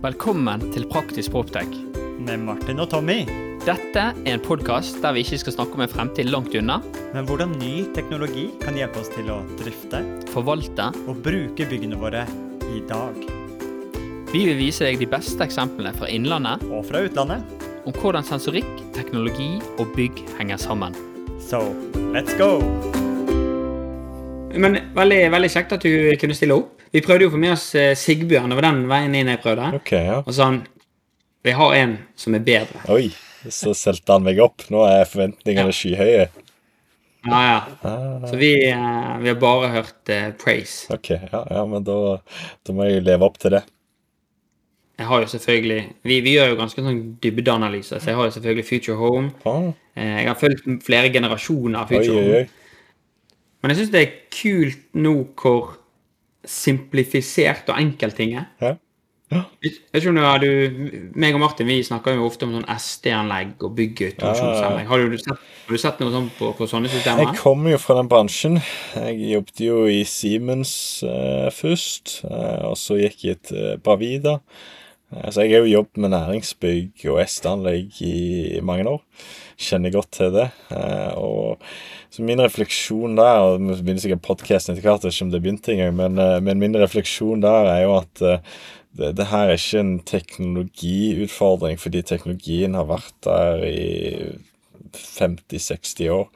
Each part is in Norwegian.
Velkommen til Praktisk Proptech. Med Martin og Tommy. Dette er en podkast der vi ikke skal snakke om en fremtid langt unna, Men hvordan ny teknologi kan hjelpe oss til å drifte forvalte. og bruke byggene våre i dag. Vi vil vise deg de beste eksemplene fra innlandet Og fra utlandet. om hvordan sensorikk, teknologi og bygg henger sammen. So, let's go! Men veldig, veldig kjekt at du kunne stille opp. Vi prøvde jo å få med oss eh, Sigbjørn. Det var den veien inn jeg prøvde. Okay, ja. Og sånn Vi har en som er bedre. Oi, så solgte han meg opp. Nå er forventningene skyhøye. Ja, ja. Ah, Så vi, eh, vi har bare hørt uh, praise. ok, ja, ja, men da, da må jeg leve opp til det. Jeg har jo selvfølgelig Vi, vi gjør jo ganske sånn dybdeanalyser, så jeg har jo selvfølgelig Future Home. Ah, Jeg har fulgt flere generasjoner av Future oi, Home. oi. Men jeg syns det er kult nå hvor simplifisert og enkelt ting er. Ja. Jeg du meg og Martin vi snakker jo ofte om sånn SD-anlegg og byggeautomasjonsanlegg. Har, har du sett noe sånt på, på sånne systemer? Jeg kommer jo fra den bransjen. Jeg jobbet jo i Siemens eh, først, eh, og så gikk jeg til Bravida. Eh, så jeg har jo jobbet med næringsbygg og SD-anlegg i mange år. Kjenner godt til det. Eh, og så min refleksjon der, og vi begynner sikkert podkasten etter hvert, ikke om det begynte engang, men, eh, men min refleksjon der er jo at det, det her er ikke en teknologiutfordring, fordi teknologien har vært der i 50-60 år.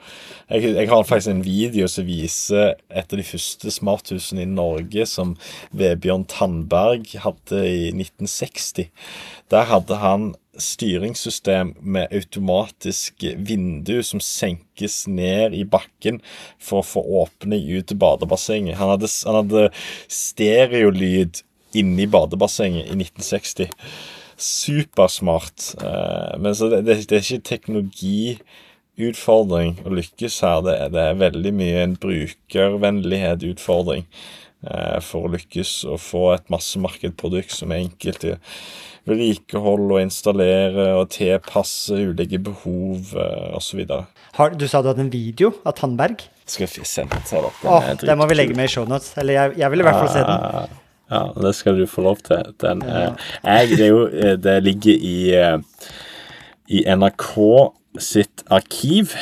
Jeg, jeg har faktisk en video som viser et av de første smarthusene i Norge som Vebjørn Tandberg hadde i 1960. Der hadde han styringssystem med automatisk vindu som senkes ned i bakken for å få åpning ut til badebassenget. Han hadde, han hadde stereolyd inni badebassenget i 1960 supersmart. Eh, men så det, det, det er ikke teknologiutfordring å lykkes her. Det, det er veldig mye en brukervennlighet-utfordring eh, for å lykkes og få et massemarkedprodukt som er enkelt i vedlikehold og installere og tilpasse ulike behov eh, osv. Har, du sa du hadde en video av Tannberg? Skal vi sende den til dere? Åh, den må vi legge med i shownotes. Eller jeg, jeg vil i hvert fall se den. Ja, det skal du få lov til. Den, eh, jeg, det, er jo, eh, det ligger i, eh, i NRK sitt arkiv.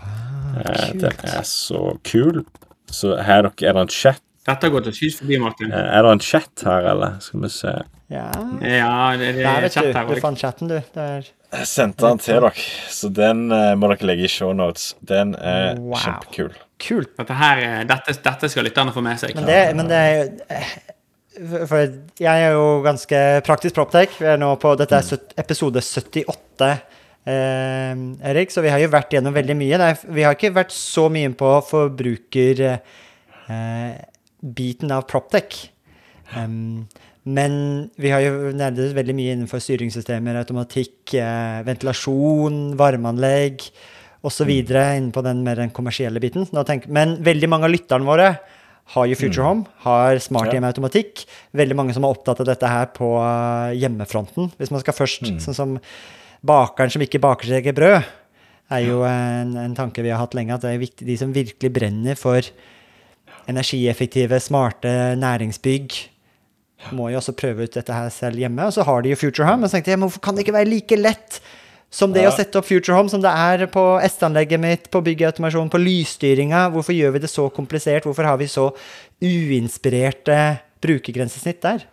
Eh, den er så kul. Så her er det en chat. Dette har gått og hus forbi, Martin. Er det en chat her, eller? Skal vi se. Ja. Ja, det, det Der, er vet chat her Du du fant chatten, du. Det er Jeg sendte den til dere, så den må dere legge i shownotes. Den er Wow. kjempekul. kult. Dette, her, er- dette, dette skal lytterne få med seg. Men det, men det er jo for- jeg er jo ganske praktisk proptech. Vi er nå på Dette er episode 78, eh, Erik, så vi har jo vært gjennom veldig mye. Er, vi har ikke vært så mye på forbrukerbiten av proptech. Um, men vi har jo nærmet veldig mye innenfor styringssystemer, automatikk, eh, ventilasjon, varmeanlegg osv. innenpå den mer den kommersielle biten. Men veldig mange av lytterne våre har jo Future Home, har smarthjemautomatikk. Veldig mange som er opptatt av dette her på eh, hjemmefronten. Hvis man skal først, sånn som bakeren som ikke baker sitt eget brød, er jo en, en tanke vi har hatt lenge, at det er viktig, de som virkelig brenner for energieffektive, smarte næringsbygg, må jo også prøve ut dette her selv hjemme. Og så har de jo Future Home. Og så tenkte jeg, men hvorfor kan det ikke være like lett som det Ja. å sette opp Future Home som det er på S-anlegget mitt, på byggautomasjon, på lysstyringa? Hvorfor gjør vi det så komplisert? Hvorfor har vi så uinspirerte brukergrensesnitt der?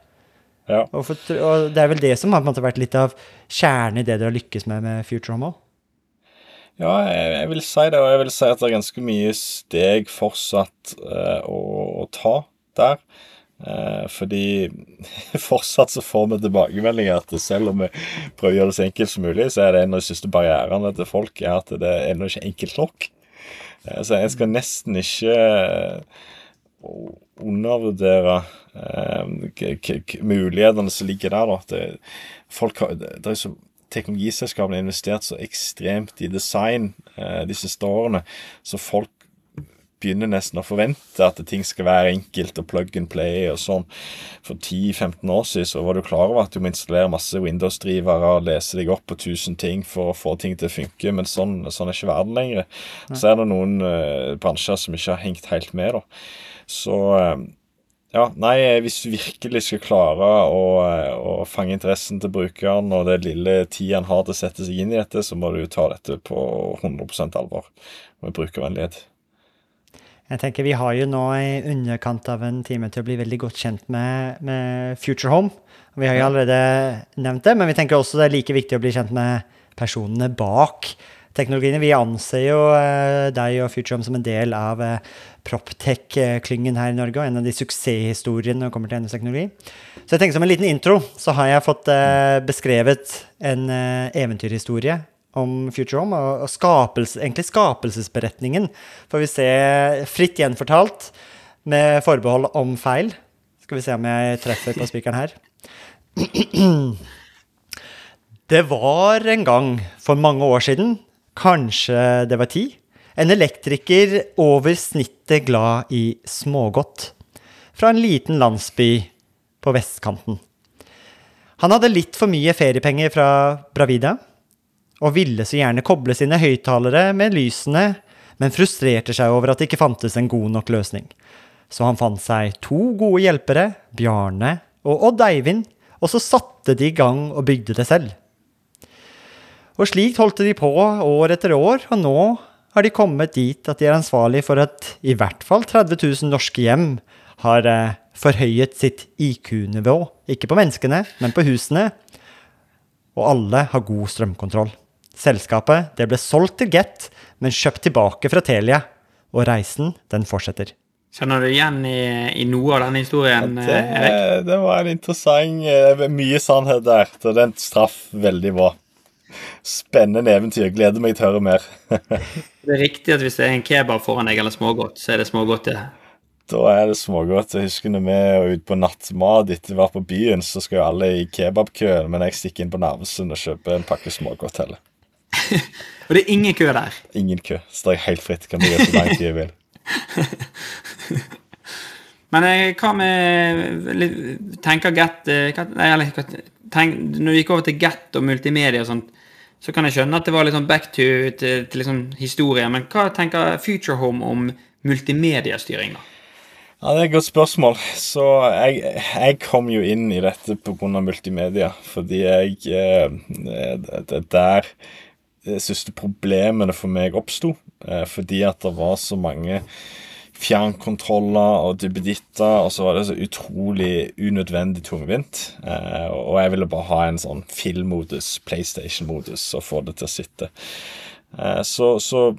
Ja. Og, for, og det er vel det som har vært litt av kjernen i det dere har lykkes med med Future Home òg? Ja, jeg, jeg vil si det, og jeg vil si at det er ganske mye steg fortsatt eh, å, å ta der. Eh, fordi fortsatt så får vi tilbakemeldinger at selv om vi prøver å gjøre det så enkelt som mulig, så er det en av de største barrierene til folk er at det er ennå ikke enkelt nok. Eh, så jeg skal nesten ikke eh, undervurdere mulighetene som ligger der. da. Folk har, det er så Teknologiselskapene har investert så ekstremt i design eh, de siste årene, så folk begynner nesten å forvente at ting skal være enkelt og plug and play og sånn. For 10-15 år siden så var du klar over at du må installere masse Windows-drivere og lese deg opp på 1000 ting for å få ting til å funke, men sånn, sånn er ikke verden lenger. Så er det noen uh, bransjer som ikke har hengt helt med, da. Så uh, ja, nei, hvis du virkelig skal klare å, å, fange interessen til brukeren og det lille tida han har til å sette seg inn i dette, så må du ta dette på 100% alvor med brukervennlighet. Jeg tenker Vi har jo nå i underkant av en time til å bli veldig godt kjent med, med Future Home. Vi har jo allerede nevnt det, men vi tenker også det er like viktig å bli kjent med personene bak teknologiene. Vi anser jo uh, deg og Future Home som en del av uh, Proptech-klyngen her i Norge, og en av de suksesshistoriene når det kommer til NS-teknologi. Så jeg tenker som en liten intro så har jeg fått uh, beskrevet en eventyrhistorie om Future Home, og, skapelse, egentlig skapelsesberetningen får vi se fritt gjenfortalt, med forbehold om feil. Skal vi se om jeg treffer på spikeren her. Det var en gang for mange år siden, kanskje det var ti, en elektriker over snittet glad i smågodt. Fra en liten landsby på vestkanten. Han hadde litt for mye feriepenger fra Bravida, og ville så gjerne koble sine høyttalere med lysene, men frustrerte seg over at det ikke fantes en god nok løsning. Så han fant seg to gode hjelpere, Bjarne og Odd Eivind, og så satte de i gang og bygde det selv. Og slikt holdt de på år etter år, og nå har de kommet dit at de er ansvarlig for at i hvert fall 30 000 norske hjem har eh, forhøyet sitt IQ-nivå. Ikke på menneskene, men på husene. Og alle har god strømkontroll. Selskapet det ble solgt til Get, men kjøpt tilbake fra Telia. Og reisen, den fortsetter. Kjenner du igjen i, i noe av denne historien, ja, det, det, var en interessant eh, Mye sannhet der. Så den straff veldig bra. Spennende eventyr. Gleder meg til å høre mer. det er riktig at hvis det er en kebab foran deg eller smågodt, så er det smågodt, det. Da er det smågodt. Jeg husker når vi var ute på nattmat etter vi var på byen, så skal jo alle i kebabkøen, men jeg stikker inn på Narvesen og kjøper en pakke smågodt heller. Og det er ingen kø der? Ingen kø. Står jeg helt fritt. Kan gjøre så lang tid jeg vil. Men eh, hva med Tenker Get eh, eller, tenk, Når vi gikk over til Get og multimedia og sånt, så kan jeg skjønne at det var litt sånn back to til, til liksom historie. Men hva tenker Future Home om multimediastyring, da? Ja, Det er et godt spørsmål. Så jeg, jeg kom jo inn i dette pga. multimedia. Fordi jeg eh, Det er der de siste problemene for meg oppsto. Eh, fordi at det var så mange fjernkontroller og duppeditter, og så var det så utrolig unødvendig tungvint. Eh, og jeg ville bare ha en sånn filmmodus, PlayStation-modus, og få det til å sitte. Eh, så, så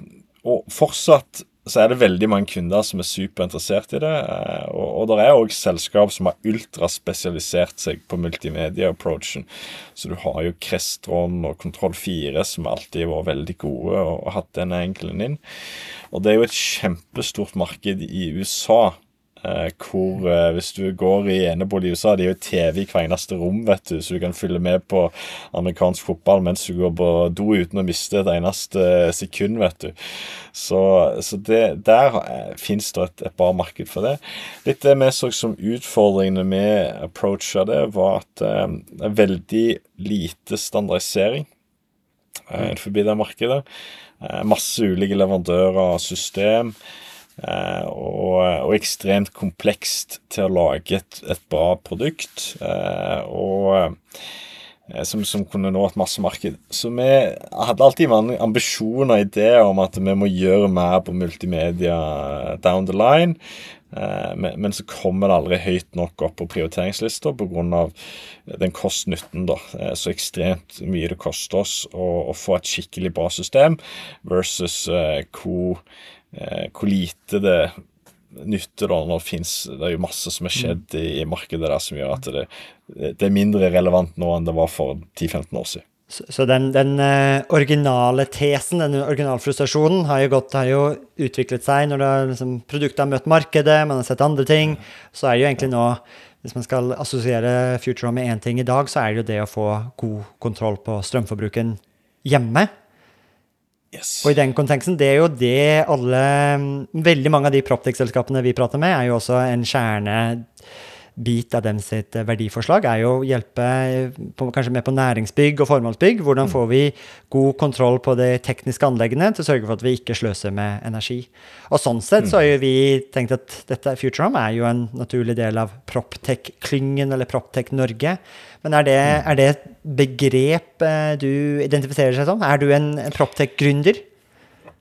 Og fortsatt så er det veldig mange kunder som er superinteressert i det. Eh, og, og det er òg selskap som har ultraspesialisert seg på multimedia-approachen. Så du har jo Crestron og Kontroll 4 som alltid har vært veldig gode og, og hatt den enkelen inn. Og det er jo et kjempestort marked i USA hvor eh, Hvis du går i enebolig i USA, det har jo TV i hver eneste rom, vet du, så du kan følge med på amerikansk fotball mens du går på do uten å miste et eneste sekund, vet du. Så, så det, der eh, fins det et, et bra marked for det. Litt det vi så som utfordringene med approacha det, var at det det er veldig lite standardisering uh, forbi det markedet. Uh, masse ulike leverandører og system. Eh, og, og, ekstremt komplekst til å lage et, et bra produkt. Eh, og eh, som, som, kunne nå et massemarked. Så vi hadde alltid ambisjoner og ideer om at vi må gjøre mer på multimedia down the line. Men, men, så kommer det aldri høyt nok opp på prioriteringslista pga. den kost-nytten. da, Så ekstremt mye det koster oss å, å, få et skikkelig bra system versus hvor hvor lite det nytter da når det fins Det er jo masse som har skjedd i, i markedet der som gjør at det, det, er mindre relevant nå enn det var for 10-15 år siden. Så, så den, den uh, originale tesen, den originalfrustrasjonen, har jo, gått, har jo utviklet seg når det, liksom, produktet har møtt markedet, man har sett andre ting. Så er det jo egentlig nå hvis man skal assosiere Future med én ting i dag, så er det jo det å få god kontroll på strømforbruken hjemme. Yes. Og i den konteksten, det er jo det alle Veldig mange av de Proptex-selskapene vi prater med, er jo også en kjerne bit av dem sitt eh, verdiforslag er jo å hjelpe på, kanskje mer på næringsbygg og formålsbygg. Hvordan får vi god kontroll på de tekniske anleggene til å sørge for at vi ikke sløser med energi. Og sånn sett så har jo vi tenkt at dette Futurehome er jo en naturlig del av Proptech-klyngen, eller Proptech Norge. Men er det, er det et begrep eh, du identifiserer seg som? Er du en Proptech-gründer?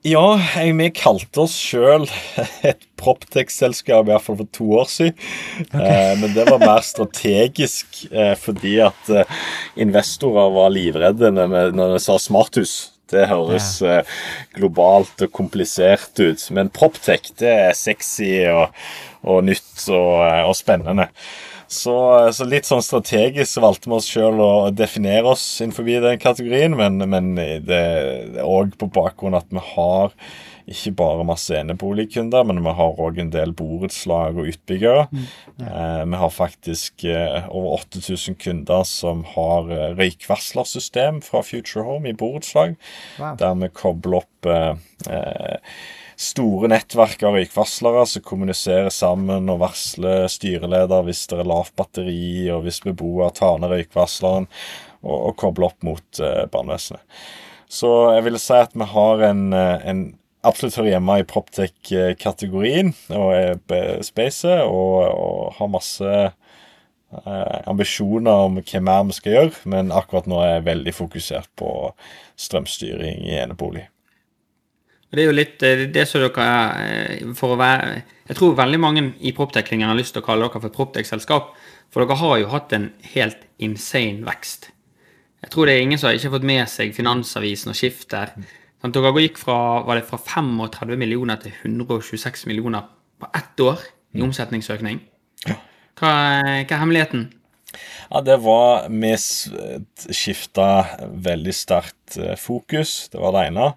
Ja, vi kalte oss sjøl et Proptex-selskap, i hvert fall for to år siden. Okay. Eh, men det var mer strategisk eh, fordi at eh, investorer var livredde når, når vi sa smarthus. Det høres ja. Globalt og komplisert ut. Men Proptech, det er sexy og, og nytt og, og spennende. Så, så, litt sånn strategisk valgte vi oss sjøl å definere oss innenfor den kategorien, men, men det er òg på bakgrunn at vi har ikke bare masse eneboligkunder, men vi har òg en del borettslag og utbyggere. Mm, ja. eh, vi har faktisk eh, over 8000 kunder som har eh, røykvarslersystem fra Future Home i borettslag, wow. der vi kobler opp eh, eh store nettverk av røykvarslere som kommuniserer sammen og varsler styreleder hvis det er lavt batteri, og hvis beboer tar ned røykvarsleren, og, og kobler opp mot eh, brannvesenet. Så jeg vil si at vi har en, eh, en absolutt hører hjemme i Proptech-kategorien og spacet, og, og har masse eh, ambisjoner om hva mer vi skal gjøre, men akkurat nå er jeg veldig fokusert på strømstyring i enebolig. Det er jo litt eh, det som dere eh, for å være Jeg tror veldig mange i Proptech-klyngen har lyst til å kalle dere for Proptech-selskap. For dere har jo hatt en helt insane vekst. Jeg tror det er ingen som har ikke fått med seg Finansavisen og Skifter. Sånn, dere gikk fra, var det fra 35 millioner til 126 millioner på ett år i omsetningsøkning. Hva, hva er hemmeligheten? Ja, det var Vi skifta veldig sterkt eh, fokus. Det var det ene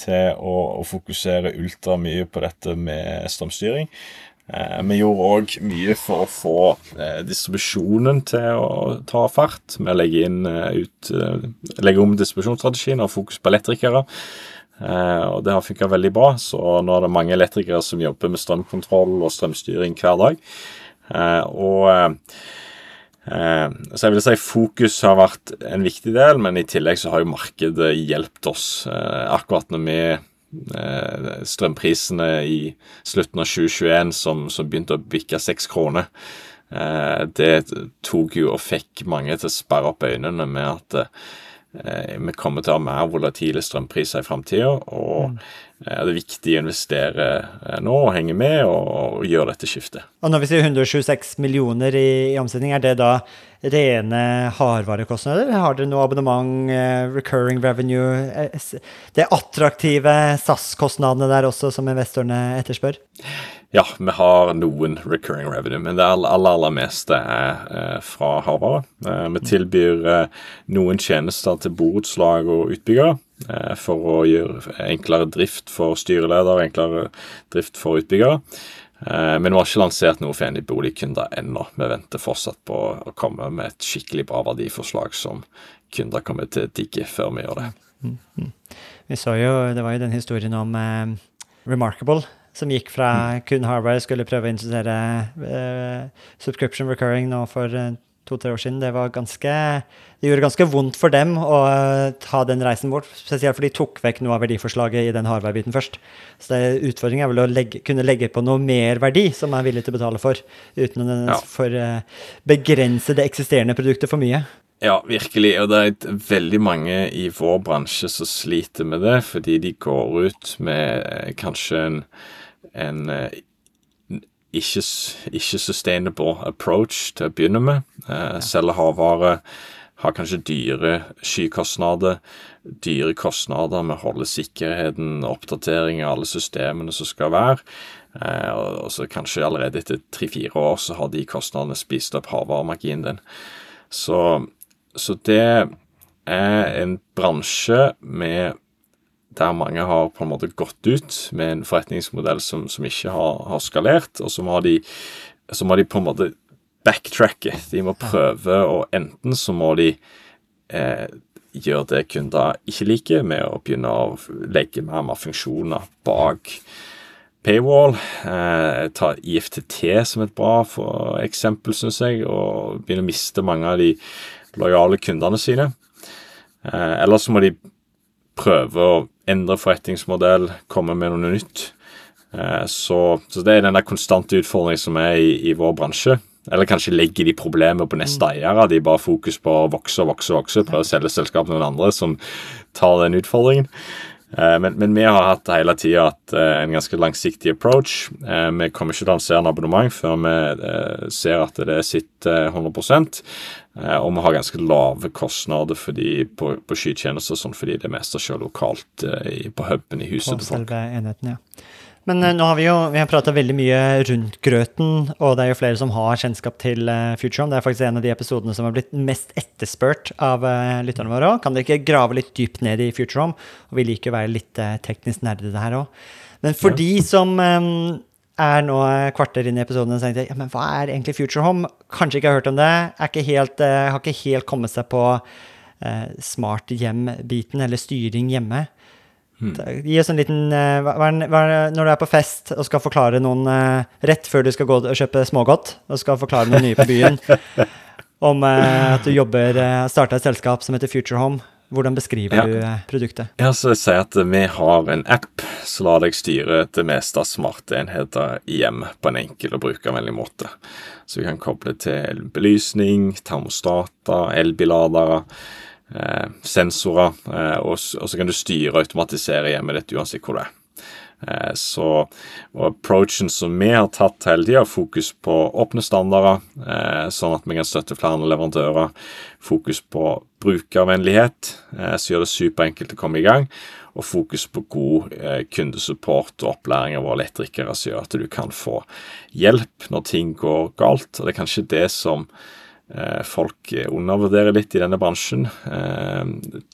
til å, å fokusere ultra mye på dette med strømstyring. Eh, vi gjorde òg mye for å få eh, distribusjonen til å ta fart. Vi legger, inn, eh, ut, eh, legger om distribusjonsstrategien og fokus på elektrikere. Eh, og det har funka veldig bra. Så nå er det mange elektrikere som jobber med strømkontroll og strømstyring hver dag. Eh, og så jeg vil si fokus har vært en viktig del, men i tillegg så har jo markedet hjulpet oss. Eh, akkurat når vi eh, Strømprisene i slutten av 2021 som, som begynte å bikke seks kroner, det tok jo og fikk mange til å sperre opp øynene med at vi kommer til å ha mer volatile strømpriser i framtida. Og mm. Det er viktig å investere nå og henge med og, gjøre dette skiftet. Og når vi sier 126 millioner i, i omsetning, er det da rene hardvarekostnader? Har dere noe abonnement, uh, recurring revenue Det attraktive SAS-kostnadene der også, som investorene etterspør? Ja, vi har noen recurring revenue, men det aller, aller, meste er eh, fra hardvare. Eh, vi tilbyr eh, noen tjenester til borettslag og utbyggere eh, for å gjøre enklere drift for styreleder, enklere drift for utbyggere. Eh, men vi har ikke lansert noe for eneboligkunder ennå. Vi venter fortsatt på å komme med et skikkelig bra verdiforslag som kunder kommer til å digge før vi gjør det. Mm, mm. Vi så jo, Det var jo den historien om eh, Remarkable, som gikk fra mm. kun Harvard skulle prøve å introdusere eh, subscription recurring nå for eh, to-tre år siden. Det var ganske det gjorde ganske vondt for dem å eh, ta den reisen bort. Spesielt fordi de tok vekk noe av verdiforslaget i den hardware-biten først. Så utfordringen er vel å legge, kunne legge på noe mer verdi som er villig til å betale for, uten å ja. for, uh, begrense det eksisterende produktet for mye. Ja, virkelig. Og det er veldig mange i vår bransje som sliter med det, fordi de går ut med eh, kanskje en, en ikke, ikke sustainable approach til å begynne med. Eh, selge hardvare har kanskje dyre skykostnader, dyre kostnader med å holde sikkerheten, oppdatering av alle systemene som skal være. Eh, og så kanskje allerede etter tre-fire år så har de kostnadene spist opp havvaremarginen din. Så, så det er en bransje med der mange har på en måte gått ut med en forretningsmodell som, som ikke har, har, skalert, og så må de, så må de på en måte backtracke. De må prøve, og enten så må de eh, gjøre det kunder ikke liker, med å begynne å legge mer og mer funksjoner bak paywall. Eh, ta IFTT som et bra eksempel, syns jeg, og begynne å miste mange av de lojale kundene sine. Eh, eller så må de prøve å endre forretningsmodell, komme med noe nytt. Eh, så, så, det er den der konstante utfordringen som er i, i vår bransje. Eller kanskje legger de problemer på neste mm. eiere. De bare fokus på å vokse og vokse, og vokse, prøve å selge selskapet til noen andre som tar den utfordringen. Eh, men, men, vi har hatt hele tida eh, en ganske langsiktig approach. Eh, vi kommer ikke til å lansere en abonnement før vi ser at det sitter 100% Og vi har ganske lave kostnader på, på skytjenester sånn fordi det meste skjer lokalt på huben i huset. På selve enheten, ja. Men uh, nå har vi jo vi har prata veldig mye rundt grøten, og det er jo flere som har kjennskap til uh, Futurehome. Det er faktisk en av de episodene som har blitt mest etterspurt av uh, lytterne våre òg. Kan dere ikke grave litt dypt ned i Futurehome? Og vi liker å være litt teknisk nerdete her òg. Men for ja. de som um, er nå kvarter inn i episoden og tenker ja, men hva er egentlig Future Home? Kanskje ikke har hørt om det. Ikke helt, har ikke helt kommet seg på smart hjem-biten, eller styring hjemme. Hmm. Gi oss en liten hva, Når du er på fest og skal forklare noen uh, rett før du skal gå og kjøpe smågodt, og skal forklare noen nye på byen om uh, at du jobber starta et selskap som heter Future Home, hvordan beskriver ja. du produktet? Ja, så jeg sier at Vi har en app som lar deg styre det meste av smarte enheter hjemme på en enkel og brukervennlig måte. Så vi kan koble til belysning, termostater, elbilladere eh, sensorer, eh, og, så kan du styre og automatisere hjemmet ditt uansett hvor du er. Eh, så og approachen som vi har tatt hele tida, fokus på åpne standarder, eh, sånn at vi kan støtte flere leverandører. Fokus på brukervennlighet, eh, som gjør det superenkelt å komme i gang. Og fokus på god eh, kundesupport og opplæring av våre elektrikere, som gjør at du kan få hjelp når ting går galt. Og det er kanskje det som Eh, folk undervurderer litt i denne bransjen. Eh,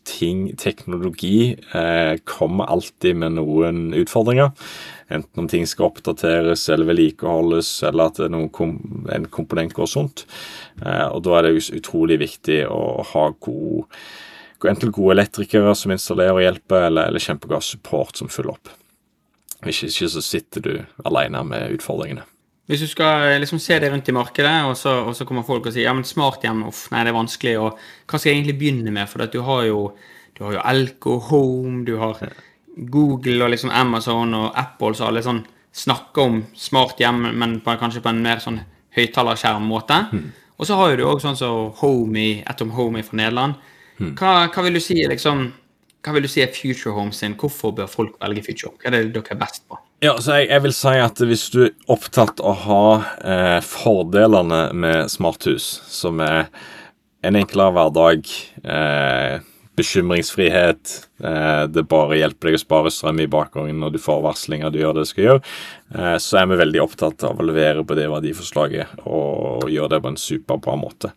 ting, teknologi eh, kommer alltid med noen utfordringer. Enten om ting skal oppdateres eller vedlikeholdes, eller at kom, en komponent går sånt. Og Da er det utrolig viktig å ha god, enten gode elektrikere som installerer og hjelper, eller, eller kjempegod support som følger opp. Hvis ikke så sitter du alene med utfordringene. Hvis du skal eh, liksom se deg rundt i markedet, og så, og så kommer folk og sier ja, men smarthjem, uff, nei, det er vanskelig, og hva skal jeg egentlig begynne med? For du har jo du har jo Elko, Home, du har Google og liksom Amazon og Apple, så alle sånn snakker om smart hjem, men på, kanskje på en mer sånn høyttalerskjerm-måte. Mm. Og så har du òg sånn som så Homey, Atom Homey fra Nederland. Mm. Hva, hva, vil du si liksom, hva vil du si er Future Home sin? Hvorfor bør folk velge Future Home? Hva er det dere er best på? Ja, så jeg, jeg, vil si at hvis du er opptatt av å ha eh, fordelene med smarthus, som er en enklere hverdag, eh, bekymringsfrihet, eh, det bare hjelper deg å spare strøm i bakgrunnen når du får varslinger du gjør det du skal gjøre, eh, så er vi veldig opptatt av å levere på det verdiforslaget og gjøre det på en superbra måte.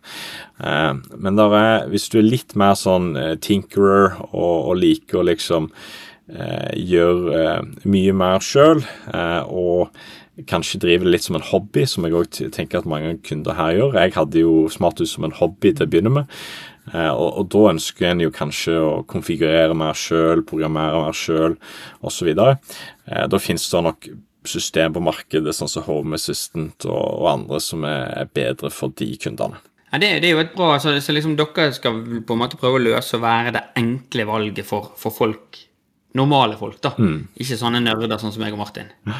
Eh, men er, hvis du er litt mer sånn eh, tinkerer og, og liker liksom gjør eh, mye mer sjøl, eh, og kanskje driver det litt som en hobby, som jeg òg tenker at mange kunder her gjør. Jeg hadde jo Smarthus som en hobby til å begynne med. Og, og, da ønsker en jo kanskje å konfigurere mer sjøl, programmere mer sjøl osv. Da finnes det nok system på markedet sånn som Home Assistant og, og andre som er bedre for de kundene. Ja, det, det, er jo et bra, så, så liksom Dere skal på en måte prøve å løse og være det enkle valget for, for folk normale folk, da. Mm. Ikke sånne nerder sånn som meg og Martin.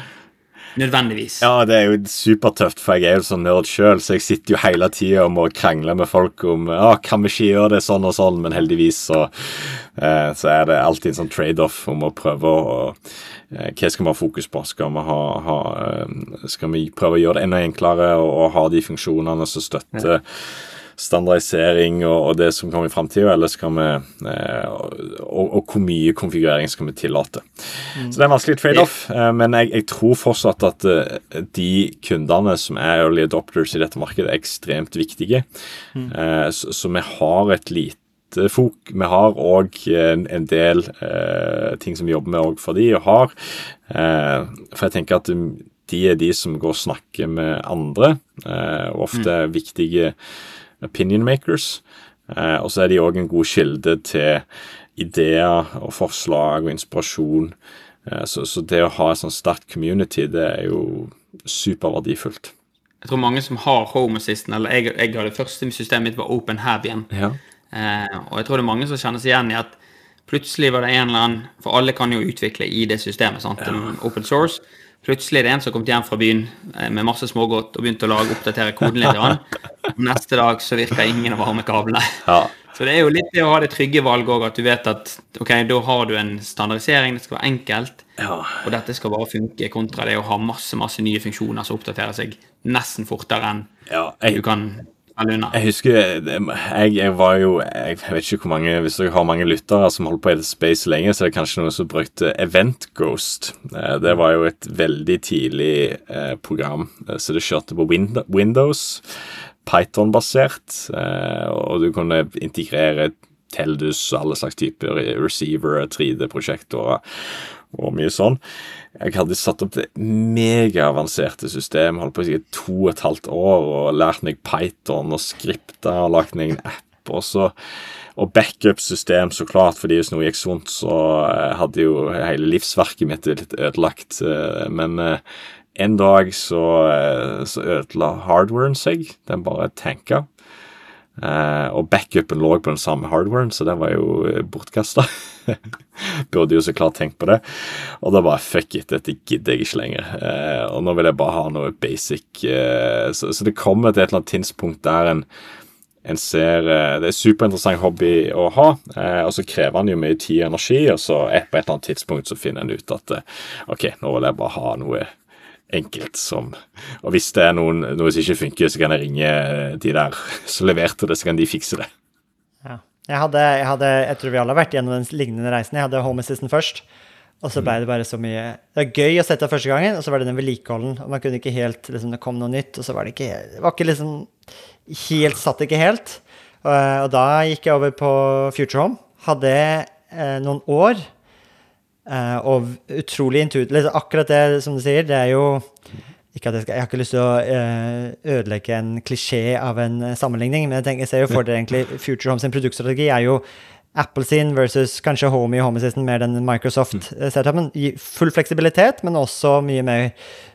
Nødvendigvis. Ja, det er jo supertøft, for jeg er jo sånn nerd sjøl, så jeg sitter jo hele tida og må krangle med folk om ja, kan vi ikke gjøre det sånn og sånn, men heldigvis så, eh, så er det alltid en sånn trade-off om å prøve å eh, Hva skal vi ha fokus på? Skal vi, ha, ha, eh, skal vi prøve å gjøre det enda enklere og, og ha de funksjonene som støtter ja standardisering og, og, det som kommer i framtida, eller skal vi eh, og, og, hvor mye konfigurering skal vi tillate. Mm. Så det er en vanskelig trade-off, eh, men jeg, jeg, tror fortsatt at eh, de kundene som er early adopters i dette markedet, er ekstremt viktige. Mm. Eh, så, så, vi har et lite fok. Vi har òg en, del eh, ting som vi jobber med for de, og har. Eh, for jeg tenker at de er de som går og snakker med andre, og ofte mm. viktige opinion makers. Eh, og så er de òg en god kilde til ideer og forslag og inspirasjon Eh, så, så det å ha et sånn sterkt community, det er jo superverdifullt. Jeg tror mange som har Home Assistant, eller jeg, jeg har det første systemet mitt var Open Hab igjen. Ja. Eh, og jeg tror det er mange som kjenner seg igjen i at plutselig var det en eller annen For alle kan jo utvikle i det systemet. sant? Open source. Plutselig er det en som kom hjem fra byen eh, med masse smågodt og begynte å lage oppdatere koden litt. Og neste dag så virker ingen av varmekablene. Ja. Så det er jo litt det å ha det trygge valget òg, at du vet at ok, da har du en standardisering, det skal være enkelt, Ja. og dette skal bare funke, kontra det å ha masse masse nye funksjoner som oppdaterer seg nesten fortere enn ja du kan. Jeg husker jeg, jeg var jo Jeg vet ikke hvor mange Hvis dere har mange lyttere som holdt på i Space lenge, så er det kanskje noen som brukte Event Ghost. Eh, Det var jo et veldig tidlig eh, program, eh, så det kjørte på Windows. Python-basert, eh, og du kunne integrere Teldus og alle slags typer receiver, 3D-prosjektorer og mye sånn. Jeg hadde satt opp det megaavanserte system, holdt på i si to og et halvt år og lært meg Python og skripta og lagt meg en app. Og og backup-system, så klart, fordi hvis noe gikk sånt, så eh, hadde jo hele livsverket mitt litt ødelagt. eh, Men eh, en dag så, så ødela hardwaren seg. Den bare tanka. Eh, og backupen lå på den samme hardwaren, så den var jo bortkasta. Burde jo så klart tenkt på det. Og da bare fuck it, dette gidder jeg ikke lenger. Eh, og nå vil jeg bare ha noe basic. Eh, så, det kommer til et eller annet tidspunkt der en en ser eh, Det er superinteressant hobby å ha, eh, og så krever han jo mye tid og energi, og så på et eller annet tidspunkt så finner en ut at eh, OK, nå vil jeg bare ha noe enkelt som Og hvis det er noen, noe som ikke funker, så kan jeg ringe eh, de der som leverte det, så kan de fikse det. Ja. Jeg, hadde, jeg, hadde, jeg tror vi alle har vært gjennom den lignende reisen. Jeg hadde Home Assistant først. Og så ble det bare så mye Det var gøy å sette det første gangen, og så var det den vedlikeholden. Og man kunne ikke helt liksom, Det kom noe nytt, og så var det ikke Det var ikke liksom Helt Satt ikke helt. Og, og da gikk jeg over på Future Home. Hadde eh, noen år. Eh, og utrolig intuitivt Akkurat det som du sier, det er jo ikke at jeg, skal, jeg har ikke lyst til å uh, ødelegge en klisjé av en eh, sammenligning, men jeg, tenker, jeg ser jo for dere egentlig Future Home sin produktstrategi er jo Apple sin versus kanskje Homey og Homesisten, Assistant, mer den Microsoft-setupen. Gi Full fleksibilitet, men også mye mer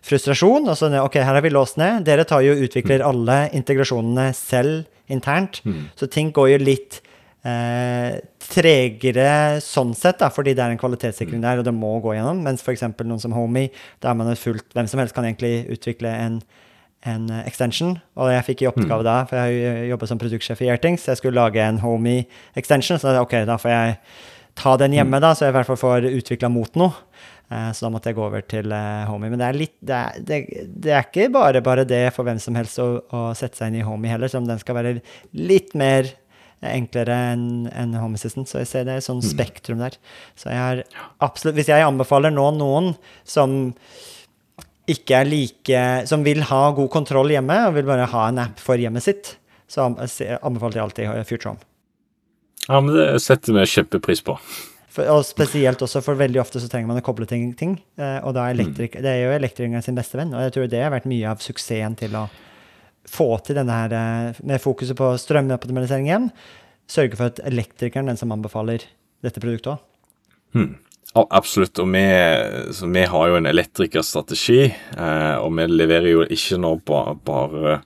frustrasjon. Og så, ok, her har vi låst ned. Dere tar jo utvikler alle integrasjonene selv internt, så ting går jo litt eh, tregere sånn sett, da, fordi det er en kvalitetssikring der, og det må gå gjennom. Mens f.eks. noen som Homey, der er man fullt Hvem som helst kan egentlig utvikle en, en eh, extension. Og jeg fikk i oppgave da, for jeg har jo jobbet som produktsjef i Airtings, jeg skulle lage en Homey extension. Så ok, da får jeg ta den hjemme, da, så jeg i hvert fall får utvikla mot noe. Eh, Så da måtte jeg gå over til eh, Homey. Men det er, litt, det, er, det, det er ikke bare bare det for hvem som helst å, å sette seg inn i Homey heller, som den skal være litt mer enklere enn en Home Assistant. Så jeg ser det er sånn spektrum der. Så jeg har absolutt Hvis jeg anbefaler nå noen som ikke er like Som vil ha god kontroll hjemme, og vil bare ha en app for hjemmet sitt, så anbefaler jeg alltid Future Home. Ja, men det setter vi kjempepris på. For, og spesielt også, for veldig ofte så trenger man å koble ting, ting eh, og da er elektrik, det er jo elektrikeren sin beste venn. Og jeg tror det har vært mye av suksessen til å få til denne her, eh, med fokuset på strømoptimalisering sørge for at elektrikeren er den som anbefaler dette produktet òg. Hmm. absolutt. Og vi, vi har jo en elektrikerstrategi, eh, og vi leverer jo ikke nå ba, bare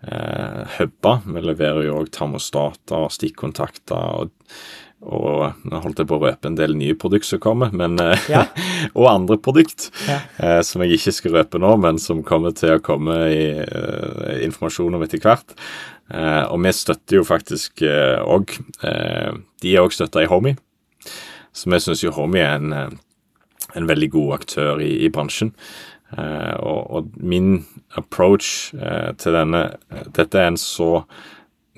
eh. Vi leverer jo òg termostater, stikkontakter og, og Nå holdt jeg på å røpe en del nye produkter som kommer, men eh, Ja. og andre produkt Ja. eh, som jeg ikke skal røpe nå, men som kommer til å komme i uh, informasjon om etter hvert. Eh, og vi støtter jo faktisk òg eh, De er òg støtta i Homie, Så vi syns jo Homie er en, eh, en veldig god aktør i, i bransjen. Eh, og, og min approach eh, til denne Dette er en så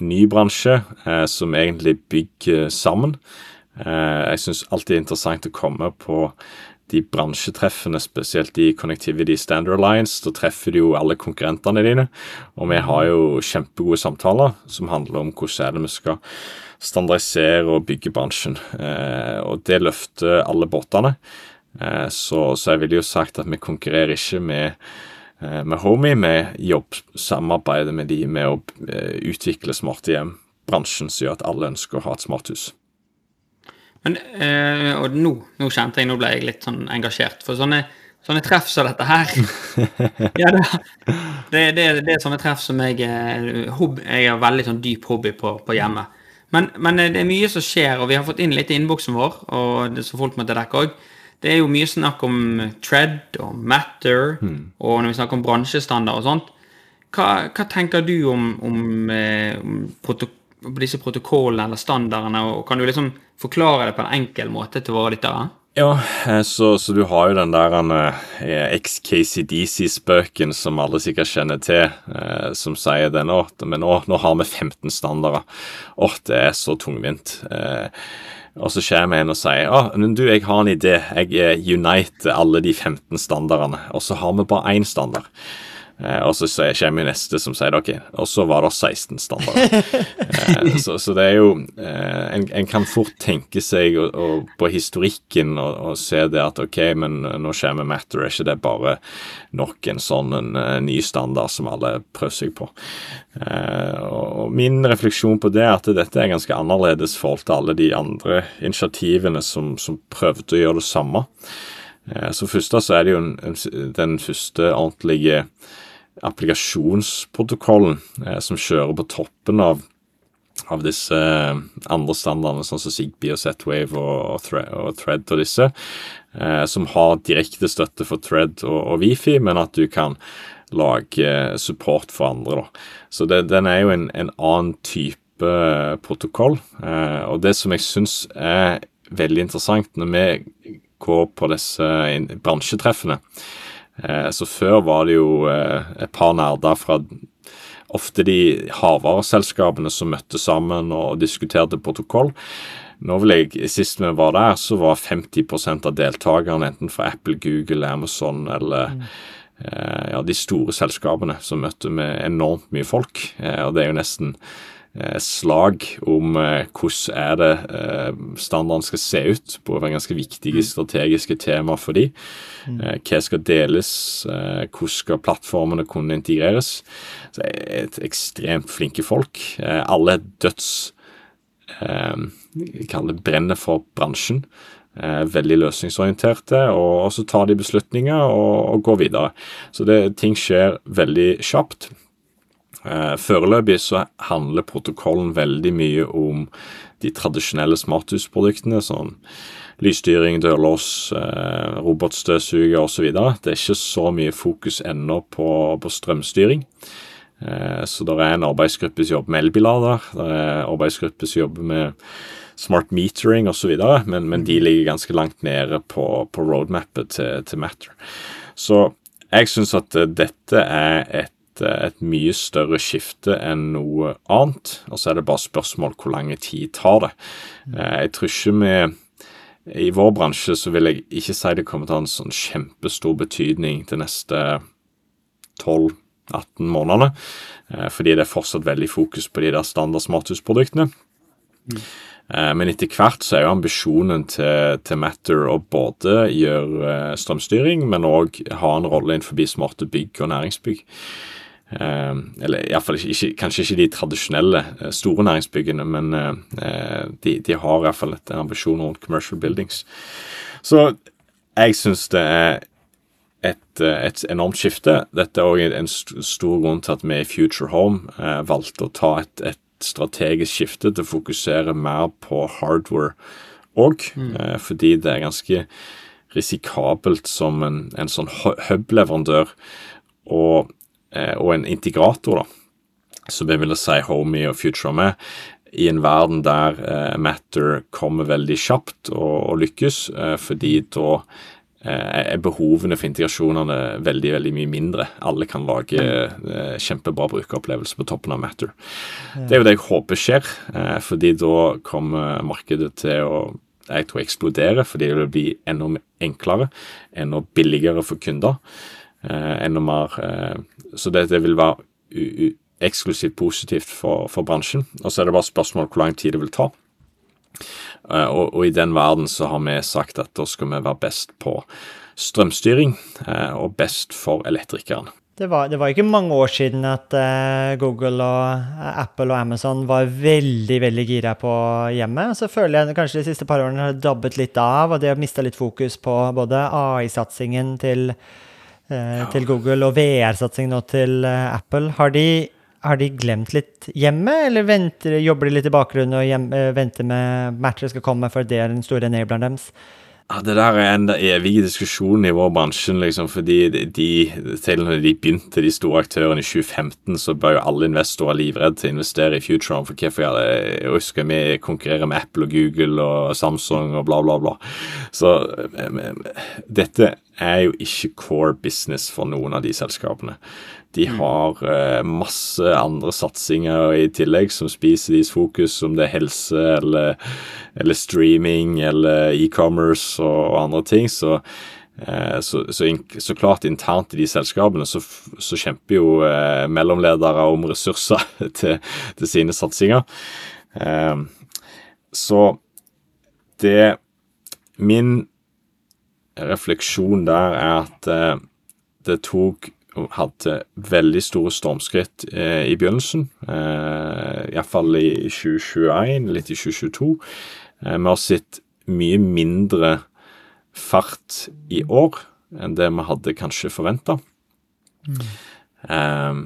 ny bransje eh, som egentlig bygger sammen. Eh, jeg syns alltid er interessant å komme på de bransjetreffene, spesielt i Connectivity Standard Alliance. Da treffer du jo alle konkurrentene dine, og vi har jo kjempegode samtaler som handler om hvordan er det vi skal standardisere og bygge bransjen. Eh, og det løfter alle båtene. Eh, så, så jeg ville jo sagt at vi konkurrerer ikke med med Homey, vi jobb, samarbeider med de med å eh, utvikle smarte hjem, bransjen som gjør at alle ønsker å ha et smarthus. Men, øh, og nå, nå kjente jeg, nå ble jeg litt sånn engasjert. For sånne, sånne treff som dette her ja, det, det, det, det er sånne treff som jeg eh, hobby, Jeg har veldig sånn dyp hobby på, på hjemmet. Men, men eh, det er mye som skjer, og vi har fått inn litt i innboksen vår, og det som folk måtte dekke òg. Det er jo mye snakk om Tread og Matter, og når vi snakker om bransjestandard og sånt. Hva, hva tenker du om, om, eh, om protok disse protokollene eller standardene, og kan du liksom forklare det på en enkel måte til våre lyttere? Ja, eh, så, så du har jo den der eh, XKCDC-spøken som alle sikkert kjenner til, eh, som sier det nå, men nå, nå har vi 15 standarder. Åh, det er så tungvint. Eh, og så kommer en og sier ah, men du, jeg har en idé. Jeg eh, uniter alle de 15 standardene, og så har vi bare én standard. Eh, og så kommer neste som sier ok, og så var det 16 standarder. eh, så, så det er jo eh, en, en kan fort tenke seg og, og på historikken og, og se det at ok, men nå kommer Matter, er ikke det bare nok en sånn en, en ny standard som alle prøver seg på? Og, min refleksjon på det er at dette er ganske annerledes forhold til alle de andre initiativene som, som prøvde å gjøre det samme. Så først da så er det jo en, en, den første ordentlige applikasjonsprotokollen eh, som kjører på toppen av, av disse eh, andre standardene, sånn som Zigbee og Z-Wave og, og, Thread, og Thread og disse, eh, som har direkte støtte for Thread og, og Wifi, men at du kan lage eh, support for andre. da. Så det, den er jo en, en annen type eh, protokoll, eh, og det som jeg syns er veldig interessant når vi går på disse bransjetreffene. Eh, Så før var det jo eh, et par nerder fra ofte de havvareselskapene som møtte sammen og diskuterte protokoll. Nå vil jeg, Sist vi var der, så var 50% av deltakerne enten fra Apple, Google, Amazon eller eh, ja, de store selskapene som møtte med enormt mye folk. Eh, og det er jo nesten slag om eh, hvordan er det eh, standarden skal se ut, på ganske viktige strategiske tema for de. Eh, hva skal deles, eh, hvordan skal plattformene kunne integreres. Så er et ekstremt flinke folk. Eh, alle er døds vi jeg kaller det brenner for bransjen. Eh, veldig løsningsorienterte, og så tar de beslutninger og, og går videre. Så det, ting skjer veldig kjapt. Eh, Foreløpig så handler protokollen veldig mye om de tradisjonelle smarthusproduktene, sånn lysstyring, dørlås, eh, robotstøvsuger osv. Det er ikke så mye fokus ennå på, på strømstyring. Eh, Så det er en arbeidsgruppe som jobber med elbilader, det er en arbeidsgruppe som jobber med smart metering osv., men, men de ligger ganske langt nede på, på roadmappet til, til Matter. Så jeg syns at dette er et, et mye større skifte enn noe annet. Og så er det bare spørsmål hvor lang tid tar det. Eh, Jeg tror ikke vi I vår bransje så vil jeg ikke si det kommer til å ha en sånn kjempestor betydning de neste 12-18 månedene. eh, Fordi det er fortsatt veldig fokus på de der standard smarthusproduktene. Eh, Men etter hvert så er jo ambisjonen til, til Matter å både gjøre strømstyring, men òg ha en rolle innenfor smarte bygg og næringsbygg. Eh, eller iallfall ikke, kanskje ikke de tradisjonelle eh, store næringsbyggene, men eh, eh, de, de har iallfall en ambisjon rundt commercial buildings. Så jeg syns det er et, eh, et enormt skifte. Dette er òg en stor grunn til at vi i Future Home eh, valgte å ta et, et strategisk skifte til å fokusere mer på hardware òg, eh, fordi det er ganske risikabelt som en, en sånn hub-leverandør og, og en integrator, da, som jeg ville si Homie og Future er, i en verden der eh, Matter kommer veldig kjapt og, og lykkes, eh, fordi da eh, er behovene for integrasjonene veldig veldig mye mindre. Alle kan lage eh, kjempebra brukeropplevelse på toppen av Matter. Det er jo det jeg håper skjer, eh, fordi da kommer markedet til å jeg tror eksplodere, fordi det vil bli enda enklere, enda billigere for kunder. Eh, enda mer eh, Så det, det vil være eksklusivt positivt for, for bransjen. Og så er det bare spørsmål hvor lang tid det vil ta. Uh, og, og i den verden så har vi sagt at da skal vi være best på strømstyring, uh, og best for elektrikeren. Det var, det var ikke mange år siden at uh, Google og Apple og Amazon var veldig veldig gira på hjemmet. Så føler jeg kanskje de siste par årene har dabbet litt av, og de har mista litt fokus på både AI-satsingen til, eh, til Google og VR-satsing nå til eh, Apple. Har de, har de glemt litt hjemme, eller venter, jobber de litt i bakgrunnen og hjem, eh, venter med matcher skal komme, for det er den store enableren deres? Ja, Det der er en evig diskusjon i vår bransje, liksom, fordi de, selv når de begynte, de store aktørene i 2015, så ble jo alle investorer livredde til å investere i Futuron. For hvorfor jeg? Jeg husker vi konkurrerer med Apple og Google og Samsung og bla, bla, bla. Så dette er jo ikke core business for noen av de selskapene. De mm. har uh, masse andre satsinger i tillegg som spiser deres fokus, om det er helse eller, eller streaming eller e-commerce og, andre ting. Så, uh, så, så, så, klart internt i de selskapene så, så kjemper jo uh, mellomledere om ressurser til, til sine satsinger. så det Min refleksjon der er at det tok hadde veldig store stormskritt eh, i begynnelsen. Eh, Iallfall i 2021, litt i 2022. Eh, vi har sett mye mindre fart i år enn det vi hadde kanskje forventa. Mm. Eh,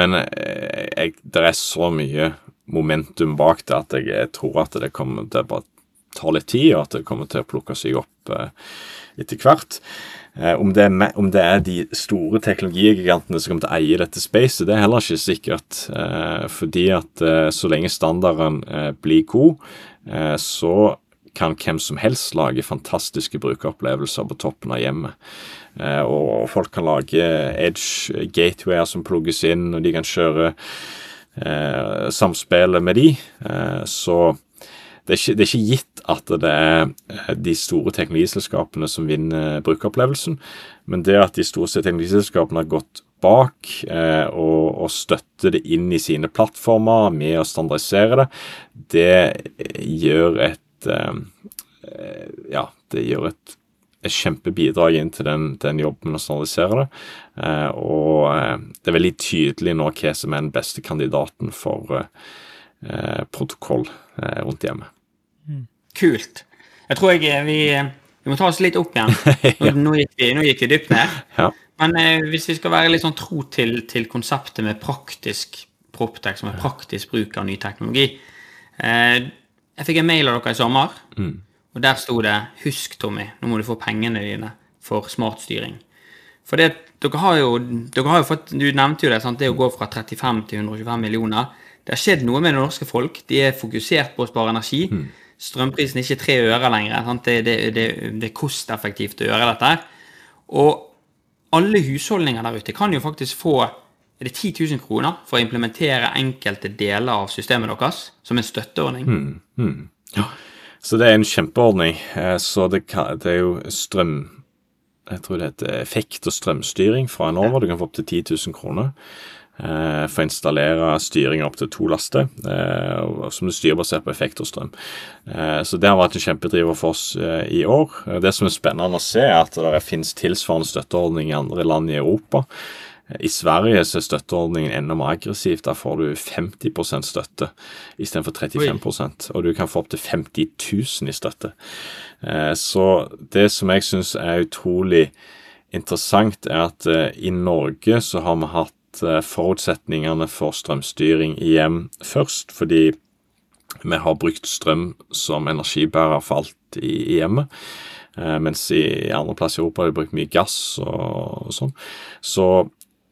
men eh, jeg, det er så mye momentum bak det at jeg, jeg tror at det kommer til å bare ta litt tid, og at det kommer til å plukke seg opp eh, etter hvert. Eh, om, det er, om, det er, de store teknologigigantene som kommer til å eie dette spacet, det er heller ikke sikkert. Eh, fordi at så lenge standarden blir god, så kan hvem som helst lage fantastiske brukeropplevelser på toppen av hjemmet. Og folk kan lage edge gatewayer som plugges inn, og de kan kjøre samspillet med de. så det er, ikke, det er, ikke, gitt at det er eh, de store teknologiselskapene som vinner brukeropplevelsen, men det at de store teknologiselskapene har gått bak eh, og, og støtter det inn i sine plattformer med å standardisere det, det gjør et eh, Ja, det gjør et, et kjempebidrag inn til den, den, jobben å standardisere det. Eh, og eh, det er veldig tydelig nå hva som er den beste kandidaten for eh, protokoll rundt hjemmet. Kult. Jeg tror jeg vi, vi må ta oss litt opp igjen. Nå, nå, gikk, vi, nå gikk, vi, dypt ned. Ja. Men eh, hvis vi skal være litt sånn tro til, til konseptet med praktisk Proptech, som er praktisk bruk av ny teknologi eh, Jeg fikk en mail av dere i sommer, mm. og der sto det 'Husk, Tommy, nå må du få pengene dine for smartstyring'. For det, dere har jo, dere har jo fått, Du nevnte jo det, sant? det å gå fra 35 til 125 millioner. Det har skjedd noe med det norske folk. De er fokusert på å spare energi. Mm. Strømprisen er ikke tre øre lenger. Det, det, det, det, er kosteffektivt å gjøre dette. Og alle husholdninger der ute kan jo faktisk få er det 10 000 kroner for å implementere enkelte deler av systemet deres som en støtteordning. Mm, mm. Ja. Så det er en kjempeordning. Eh, så det, kan, det, er jo strøm Jeg tror det heter effekt- og strømstyring fra Enova. Du kan få opptil 10 000 kroner. Eh, for å installere styring opp til to laster, eh, som du styrer basert på effekt og strøm. Eh, så det har vært en kjempedriver for oss i år. Det som er spennende å se, er at det finnes tilsvarende støtteordning i andre land i Europa. I Sverige så er støtteordningen enda mer aggressiv. Der får du 50% støtte istedenfor 35 Oi. Og du kan få opptil 50 000 i støtte. Så det som jeg syns er utrolig interessant, er at i Norge så har vi hatt forutsetningene for strømstyring i hjem først, fordi vi har brukt strøm som energibærer for alt i, hjemmet. Eh, mens i andre plasser i Europa har de brukt mye gass og, sånn. Så,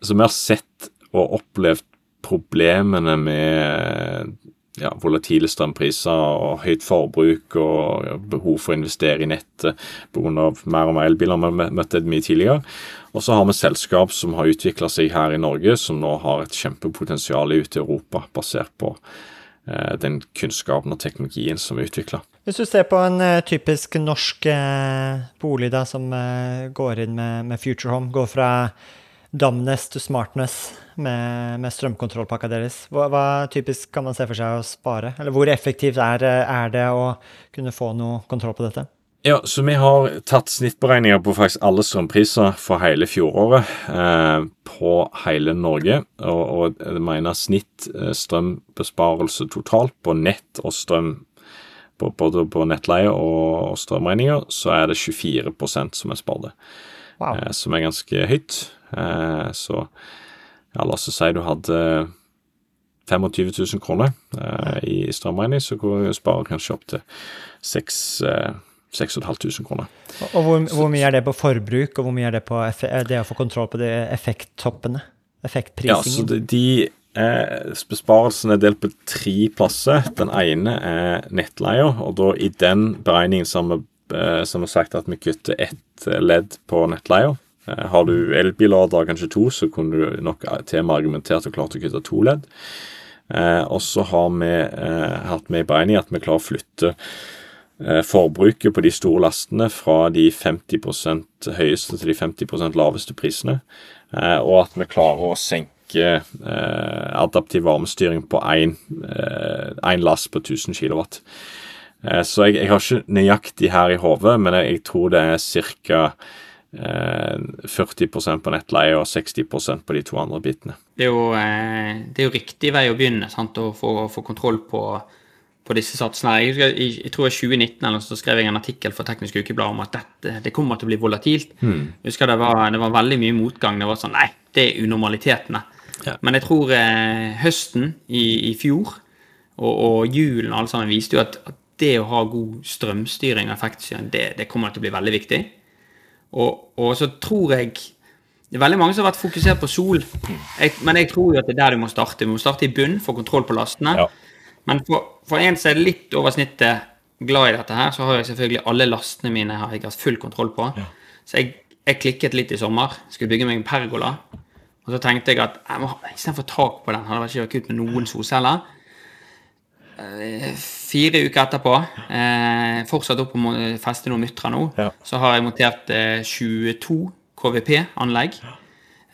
så, vi har sett og opplevd problemene med ja, volatile strømpriser og høyt forbruk og behov for å investere i nettet pga. mer og mer elbiler. Vi har møtt det mye tidligere. Og så har vi selskap som har utvikla seg her i Norge, som nå har et kjempepotensial ute i Europa, basert på eh, den kunnskapen og teknologien som er utvikla. Hvis du ser på en eh, typisk norsk eh, bolig da, som uh, går inn med, med Future Home, går fra Dumbness to smartness med, med strømkontrollpakka deres. Hva, hva, typisk kan man se for seg å spare? Eller hvor effektivt er, er, det å kunne få noe kontroll på dette? Ja, så vi har tatt snittberegninger på faktisk alle strømpriser for hele fjoråret eh, på hele Norge. Og, og jeg mener snitt eh, strømbesparelse totalt på nett og strøm på, både på nettleie og, og strømregninger, så er det 24% som er spart. Wow. Eh, som er ganske høyt. Eh, så ja, la oss si du hadde 25 000 kroner eh, i strømregning, så kan du spare kanskje opp til 6 eh, 6500 kroner. Og hvor, hvor, mye er det på forbruk, og hvor mye er det på det å få kontroll på de effekttoppene? Effektprisingen? Ja, så de, de eh, besparelsene er delt på tre plasser. Den ene er nettleia, og da i den beregningen som vi eh, som har sagt at vi kutter ett ledd på nettleia. Eh, har du elbillader, kanskje to, så kunne du nok til med argumentert og klart å kutte to ledd. Eh, og så har vi eh, hatt med i beregning at vi klarer å flytte Eh, forbruket på de store lastene fra de 50% høyeste til de 50% laveste prisene, eh, og at vi klarer å senke eh, adaptiv varmestyring på én last på 1000 kW. Så jeg, jeg, har ikke nøyaktig her i hodet, men jeg, jeg, tror det er ca. 40% på nettleie og 60% på de to andre bitene. Det er jo, det er jo riktig vei å begynne, sant? å få, få kontroll på på disse satsene. Jeg, jeg, jeg tror i 2019 eller så skrev jeg en artikkel for Teknisk Ukeblad om at dette det kommer til å bli volatilt. Mm. Jeg husker det var, det var, veldig mye motgang. Det var sånn Nei, det er unormalitetene. Ja. Men jeg tror eh, høsten i, i fjor og, og, julen og alle sammen viste jo at, at, det å ha god strømstyring og effektstyring, det, det, kommer til å bli veldig viktig. Og, og, så tror jeg det er veldig mange som har vært fokusert på sol, jeg, men jeg tror jo at det er der du må starte. Du må starte i bunn, få kontroll på lastene. Ja. Men for, for en som er litt over snittet glad i dette her, så har jeg selvfølgelig alle lastene mine har jeg hatt full kontroll på. Ja. Så jeg, jeg, klikket litt i sommer. Skulle bygge meg en pergola. Og så tenkte jeg at jeg må istedenfor tak på den, hadde vært kult med noen solceller. Eh, fire uker etterpå, eh, fortsatt opp å feste noen mytter nå, Ja. så har jeg montert eh, 22 KVP-anlegg.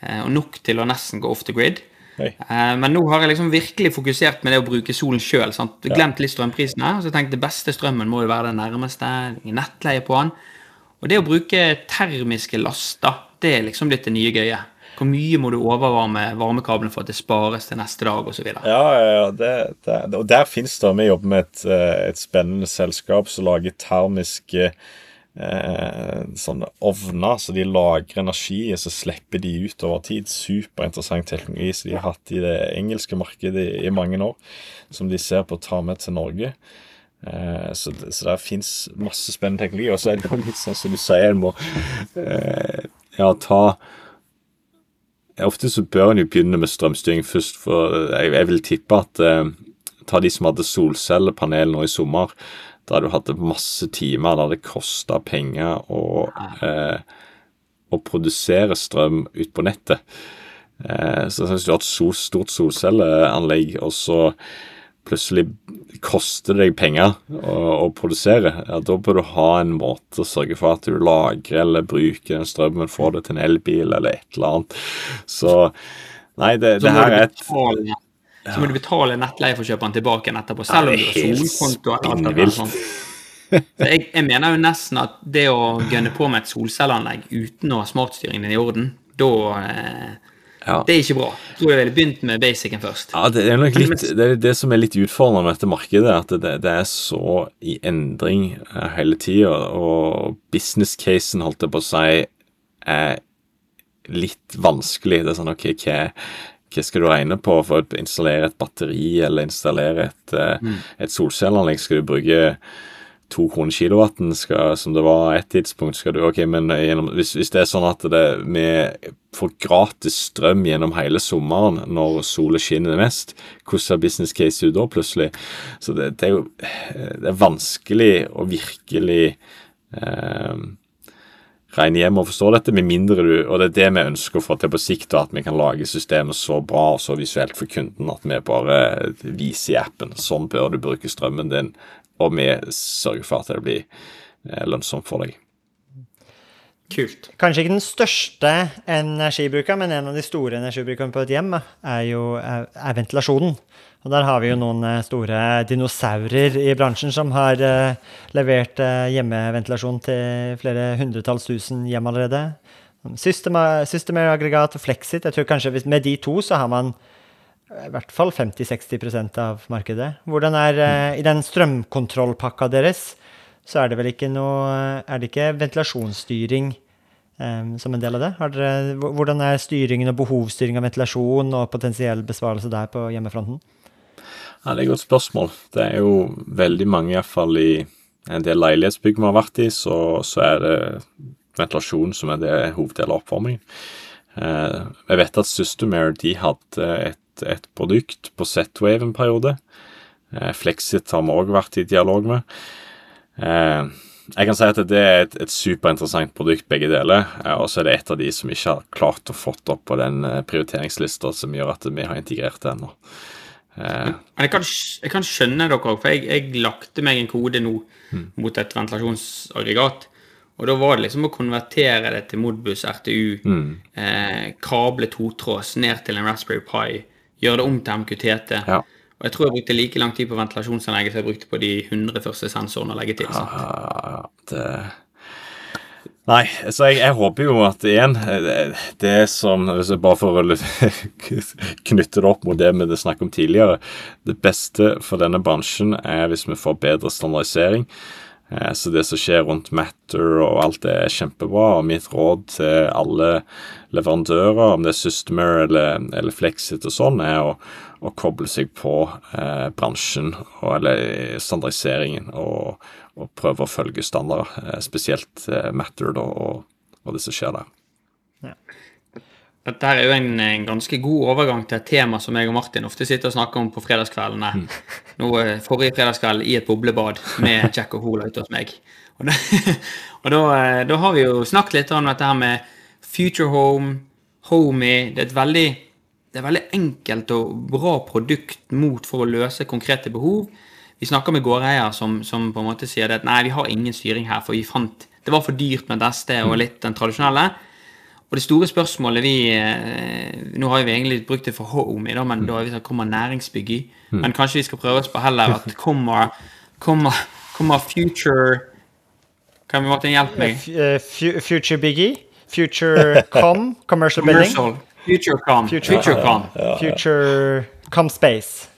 Eh, og nok til å nesten gå off the grid. Eh, men nå har jeg liksom virkelig fokusert med det å bruke solen sjøl. Glemt litt strømprisene. Så tenkte jeg det beste strømmen må jo være den nærmeste. Nettleie på den. Og det å bruke termiske laster, det er liksom blitt det nye gøye. Hvor mye må du overvarme varmekablene for at det spares til neste dag osv. Ja, ja, ja. Det, det, og der fins det Vi jobber med et, eh, et spennende selskap som lager termiske eh, sånne ovner, så de lagrer energi, og så slipper de ut over tid. Superinteressant teknologi som de har hatt i det engelske markedet i, i mange år, som de ser på å ta med til Norge. Eh, så, så der fins masse spennende teknologi. Og så er det jo litt sånn som du sier, en må eh, ja, ta Ofte så bør en jo begynne med strømstyring først, for jeg, jeg vil tippe at eh, ta de som hadde solcellepanel nå i sommer, da du hadde masse timer der det kosta penger å, eh, å produsere strøm ut på nettet. Eh, så hvis du har et sol, stort solcelleanlegg, og så plutselig koster det deg penger å, å produsere, ja, da bør du ha en måte å sørge for at du lagrer eller bruker den strømmen, får det til en elbil eller et eller annet. Så nei, det, det her er et betale, så må du betale nettleie for å kjøpe den tilbake igjen etterpå, selv om du har solkonto. eller sånn. Så jeg, jeg mener jo nesten at det å gønne på med et solcelleanlegg uten å ha smartstyringen i orden, da eh, Ja. Det er ikke bra. Jeg tror jeg ville begynt med basicen først. Ja, det er nok litt Det er det som er litt utfordrende med dette markedet, at det, det er så i endring eh, hele tida, og business-casen, holdt jeg på å si, er litt vanskelig. Det er sånn OK, hva, hva skal du regne på for å installere et batteri eller installere et, mm. et solcelleanlegg? Skal du bruke to kroner kilowatten, skal, som det var et tidspunkt, skal du Ok, men gjennom, hvis, hvis det er sånn at det, vi får gratis strøm gjennom hele sommeren når sola skinner mest, hvordan ser business case ut da, plutselig? Så det, det er jo det er vanskelig å virkelig eh, regne hjem og forstå dette, med mindre du Og det er det vi ønsker å få til på sikt, at vi kan lage systemet så bra og så visuelt for kunden at vi bare viser i appen sånn bør du bruke strømmen din, og vi sørger for at det blir eh, lønnsomt for deg. Kult. Kanskje ikke den største energibrukeren, men en av de store energibrukerne på et hjem er jo er, er ventilasjonen. Og der har vi jo noen eh, store dinosaurer i bransjen som har eh, levert eh, hjemmeventilasjon til flere hundretalls tusen hjem allerede. Systema- Systemair-aggregat og Flexit. Jeg tror kanskje Med de to så har man i hvert fall 50-60% av markedet. Hvordan er eh, I den strømkontrollpakka deres så er det vel ikke noe Er det ikke ventilasjonsstyring um, som en del av det? Har dere, hvordan er styringen og behovsstyring av ventilasjon og potensiell besvarelse der på hjemmefronten? Ja, Det er et godt spørsmål. Det er jo veldig mange, iallfall i en del leilighetsbygg vi har vært i, så, så er det ventilasjon som er det hoveddelen av oppvarmingen. Eh, jeg vet at Systemair de hadde et, et produkt på Z-Wave en periode. Eh, Flexit har vi òg vært i dialog med. Eh, jeg kan si at det er et, et superinteressant produkt, begge deler. Og så er det et av de som ikke har klart å fått opp på den prioriteringslista som gjør at vi har integrert det ennå. Eh, Men jeg kan, jeg kan skjønne dere òg, for jeg, jeg lagte meg en kode nå mot et ventilasjonsaggregat. Og da var det liksom å konvertere det til Modbus RTU, eh, kable totråds ned til en Raspberry Pi, gjøre det om til MQTT. Ja. Og jeg tror jeg brukte like lang tid på ventilasjonsanlegget som jeg brukte på de 100 første sensorene å legge til. sant? Ja, det Nei, så jeg, jeg håper jo at igjen det, det som hvis jeg Bare for å knytte det opp mot det vi snakket om tidligere. Det beste for denne bransjen er hvis vi får bedre standardisering. Eh, Så det som skjer rundt Matter og alt det er kjempebra. Og mitt råd til alle leverandører, om det er Systemer eller, eller Flexit og sånn, er å, å koble seg på eh, bransjen og, eller standardiseringen og, og prøve å følge standarder. Eh, spesielt eh, Matter da, og, og det som skjer der. Dette her er jo en, en ganske god overgang til et tema som jeg og Martin ofte sitter og snakker om på fredagskveldene. Nå, eh, forrige fredagskveld i et boblebad med Jack og Hola ute hos meg. Og, da, og da, da har vi jo snakket litt om dette her med Future Home, Homey. Det er et veldig, det er veldig enkelt og bra produkt mot for å løse konkrete behov. Vi snakka med gårdeier som, som på en måte sier det at nei, vi har ingen styring her, for vi fant det var for dyrt med SD og litt den tradisjonelle. Og det store spørsmålet vi eh, Nå har vi egentlig brukt det for Home, da, men da er vi sånn kommer næringsbygg i. Men kanskje vi skal prøve oss på heller at kommer, kommer, kommer Future Kan vi måtte hjelpe meg? Eh, fu- Future Biggie? Future Com? Commercial Building? Future FutureCom. Future- com Future Com Space?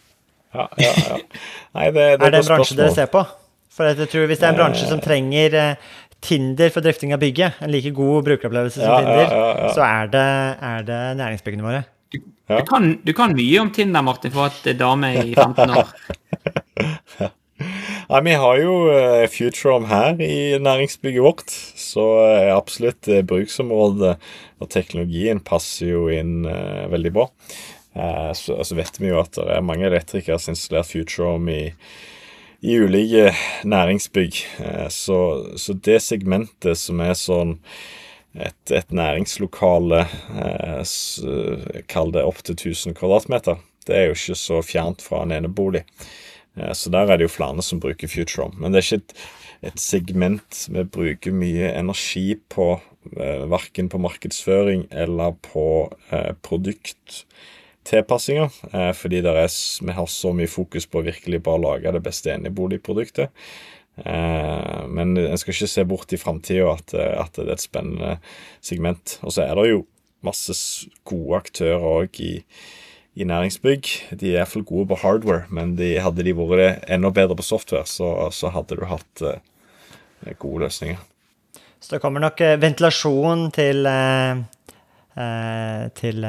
Ja, ja, ja. Nei, det, det Er det en bransje dere ser på? For jeg tror Hvis det er en bransje som trenger eh, Tinder for drifting av bygget, en like god brukeropplevelse som Tinder, ja, ja. så er det, er det næringsbyggene våre. Du, kan, du kan mye om Tinder, Martin, for at dame i 15 år. Nei, Vi har jo Futurom her i næringsbygget vårt, så absolutt bruksområdet og teknologien passer jo inn eh, veldig bra. Eh, så altså vet vi jo at det er mange elektrikere som har installert Futurom i, i ulike næringsbygg. Eh, så, så det segmentet som er sånn et, et næringslokale, eh, kall det opp til 1000 kvadratmeter, det er jo ikke så fjernt fra en enebolig. Så der er det jo flere som bruker FutureHome. Men det er ikke et, et segment vi bruker mye energi på, verken på markedsføring eller på eh, produkttilpassinger. Eh, fordi er, vi har så mye fokus på å virkelig bare lage det beste eneboligproduktet. Eh, men en skal ikke se bort i framtida at, eh, at det er et spennende segment. Og så er det jo masse gode aktører òg i i næringsbygg. De er iallfall gode på hardware, men de, hadde de vært enda bedre på software, så, så hadde du hatt gode løsninger. Så det kommer nok ventilasjon til til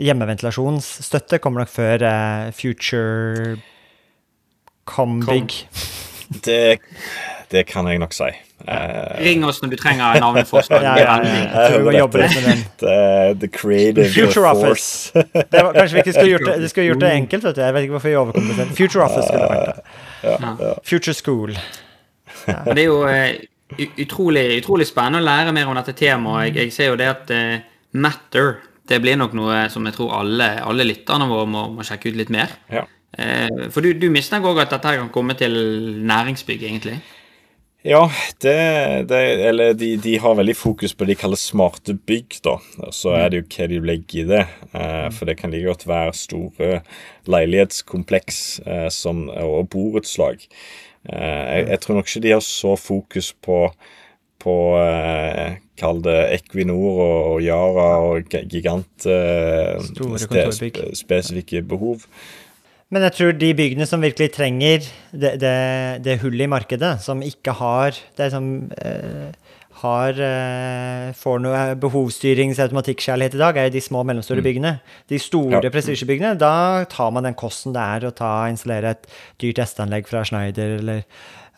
hjemmeventilasjonsstøtte kommer nok før eh, Future Combig. Det, det kan jeg nok si. Uh, Ring oss når du trenger navneforslag. Ja, ja, ja. Jeg tror vi må jobbe litt med den. det the creative Future force. Office. Det var, kanskje vi ikke skulle gjort det, de skulle gjort det enkelt. vet du. Jeg vet ikke hvorfor vi overkompenserer. Future Office skulle det vært det. Future School. Men det er jo eh, utrolig, utrolig spennende å lære mer om dette temaet. Jeg, jeg ser jo det at uh, Matter det blir nok noe som jeg tror alle, alle lytterne våre må, må sjekke ut litt mer. Ja. Eh, for du, du mistenker òg at dette her kan komme til næringsbygg, egentlig? Ja, det, det Eller de, de, har veldig fokus på det de kaller smarte bygg, da. Så er det jo hva de legger i det. Eh, for det kan like godt være store leilighetskompleks eh, som, og borettslag. Eh, jeg, jeg, tror nok ikke de har så fokus på på eh, Kall det Equinor og, Yara og gigant eh, behov. Men jeg tror de byggene som virkelig trenger det, det, det hullet i markedet, som ikke har det som eh, har, eh, får noe behovsstyrings- automatikksjærlighet i dag, er de små og mellomstore mm. byggene. De store ja. prestisjebyggene, da tar man den kosten det er å ta, installere et dyrt testanlegg fra Schneider eller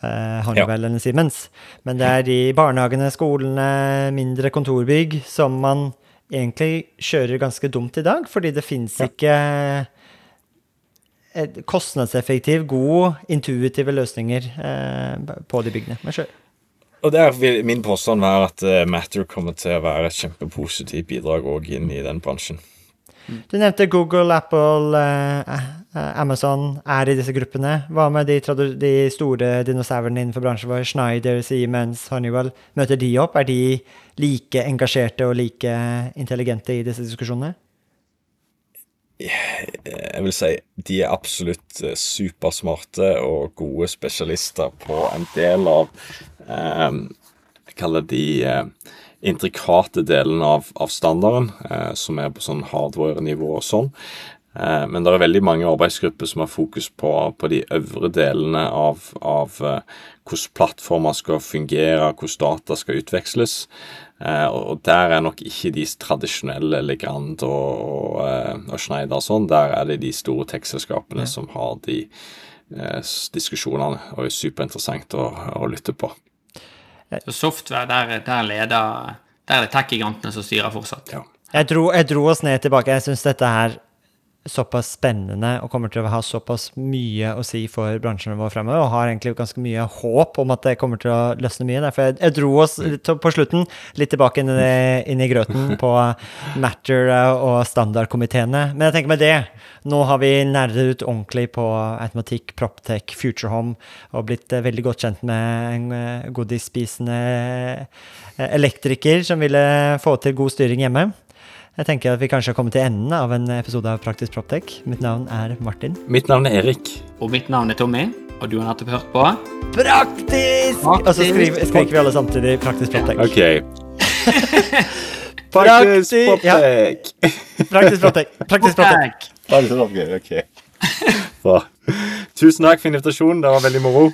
Honeywell ja. eller Siemens. Men det er i barnehagene, skolene, mindre kontorbygg som man egentlig kjører ganske dumt i dag, fordi det fins ikke kostnadseffektiv, god, intuitive løsninger eh, på de byggene. Men kjør. Og der vil min påstand være at uh, Matter kommer til å være et kjempepositivt bidrag òg inn i den bransjen. Du nevnte Google, Apple, uh, Amazon er i disse gruppene. Hva med de, de store dinosaurene innenfor bransjen vår? Schneider, Siemens, Honeywell. Møter de opp? Er de like engasjerte og like intelligente i disse diskusjonene? jeg vil si de er absolutt eh, supersmarte og gode spesialister på en del av eh, Jeg kaller de eh, intrikate delene av, av standarden, eh, som er på sånn hardware-nivå og sånn. Eh, men det er veldig mange arbeidsgrupper som har fokus på, på de øvre delene av, av eh, hvordan plattformer skal fungere, hvordan data skal utveksles. Eh, og der er nok ikke de tradisjonelle Legrand og, og, eh, og Schneider og sånn. Der er det de store tech-selskapene ja. som har de eh, diskusjonene, og er superinteressant å, å lytte på. Så software, der, der leder Der er det tech-gigantene som styrer fortsatt. Ja. Jeg, dro, jeg dro oss ned tilbake. Jeg syns dette her såpass spennende og kommer til å ha såpass mye å si for bransjen vår fremover, og har egentlig ganske mye håp om at det kommer til å løsne mye. Derfor jeg, jeg dro oss på slutten litt tilbake inn i, inn i grøten på Matter og standardkomiteene. Men jeg tenker med det, nå har vi nerdet ut ordentlig på automatikk, Proptech, futurehome og blitt eh, veldig godt kjent med en eh, godisspisende eh, elektriker som ville få til god styring hjemme. Jeg tenker at vi kanskje har kommet til enden av en episode av Praktisk Proptech. Mitt navn er Martin. Mitt navn er Erik. Og mitt navn er Tommy. Og du har nettopp hørt på Praktisk! Praktisk. Og så skriker vi alle samtidig Praktisk Proptech. Ok. Praktisk Proptech. Praktisk Proptech. Praktisk Proptech. Praktisk Proptech. Ok. Bra. Tusen takk for invitasjonen. Det var veldig moro.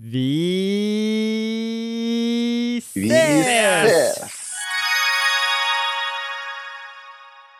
Vi ses! Vi ses!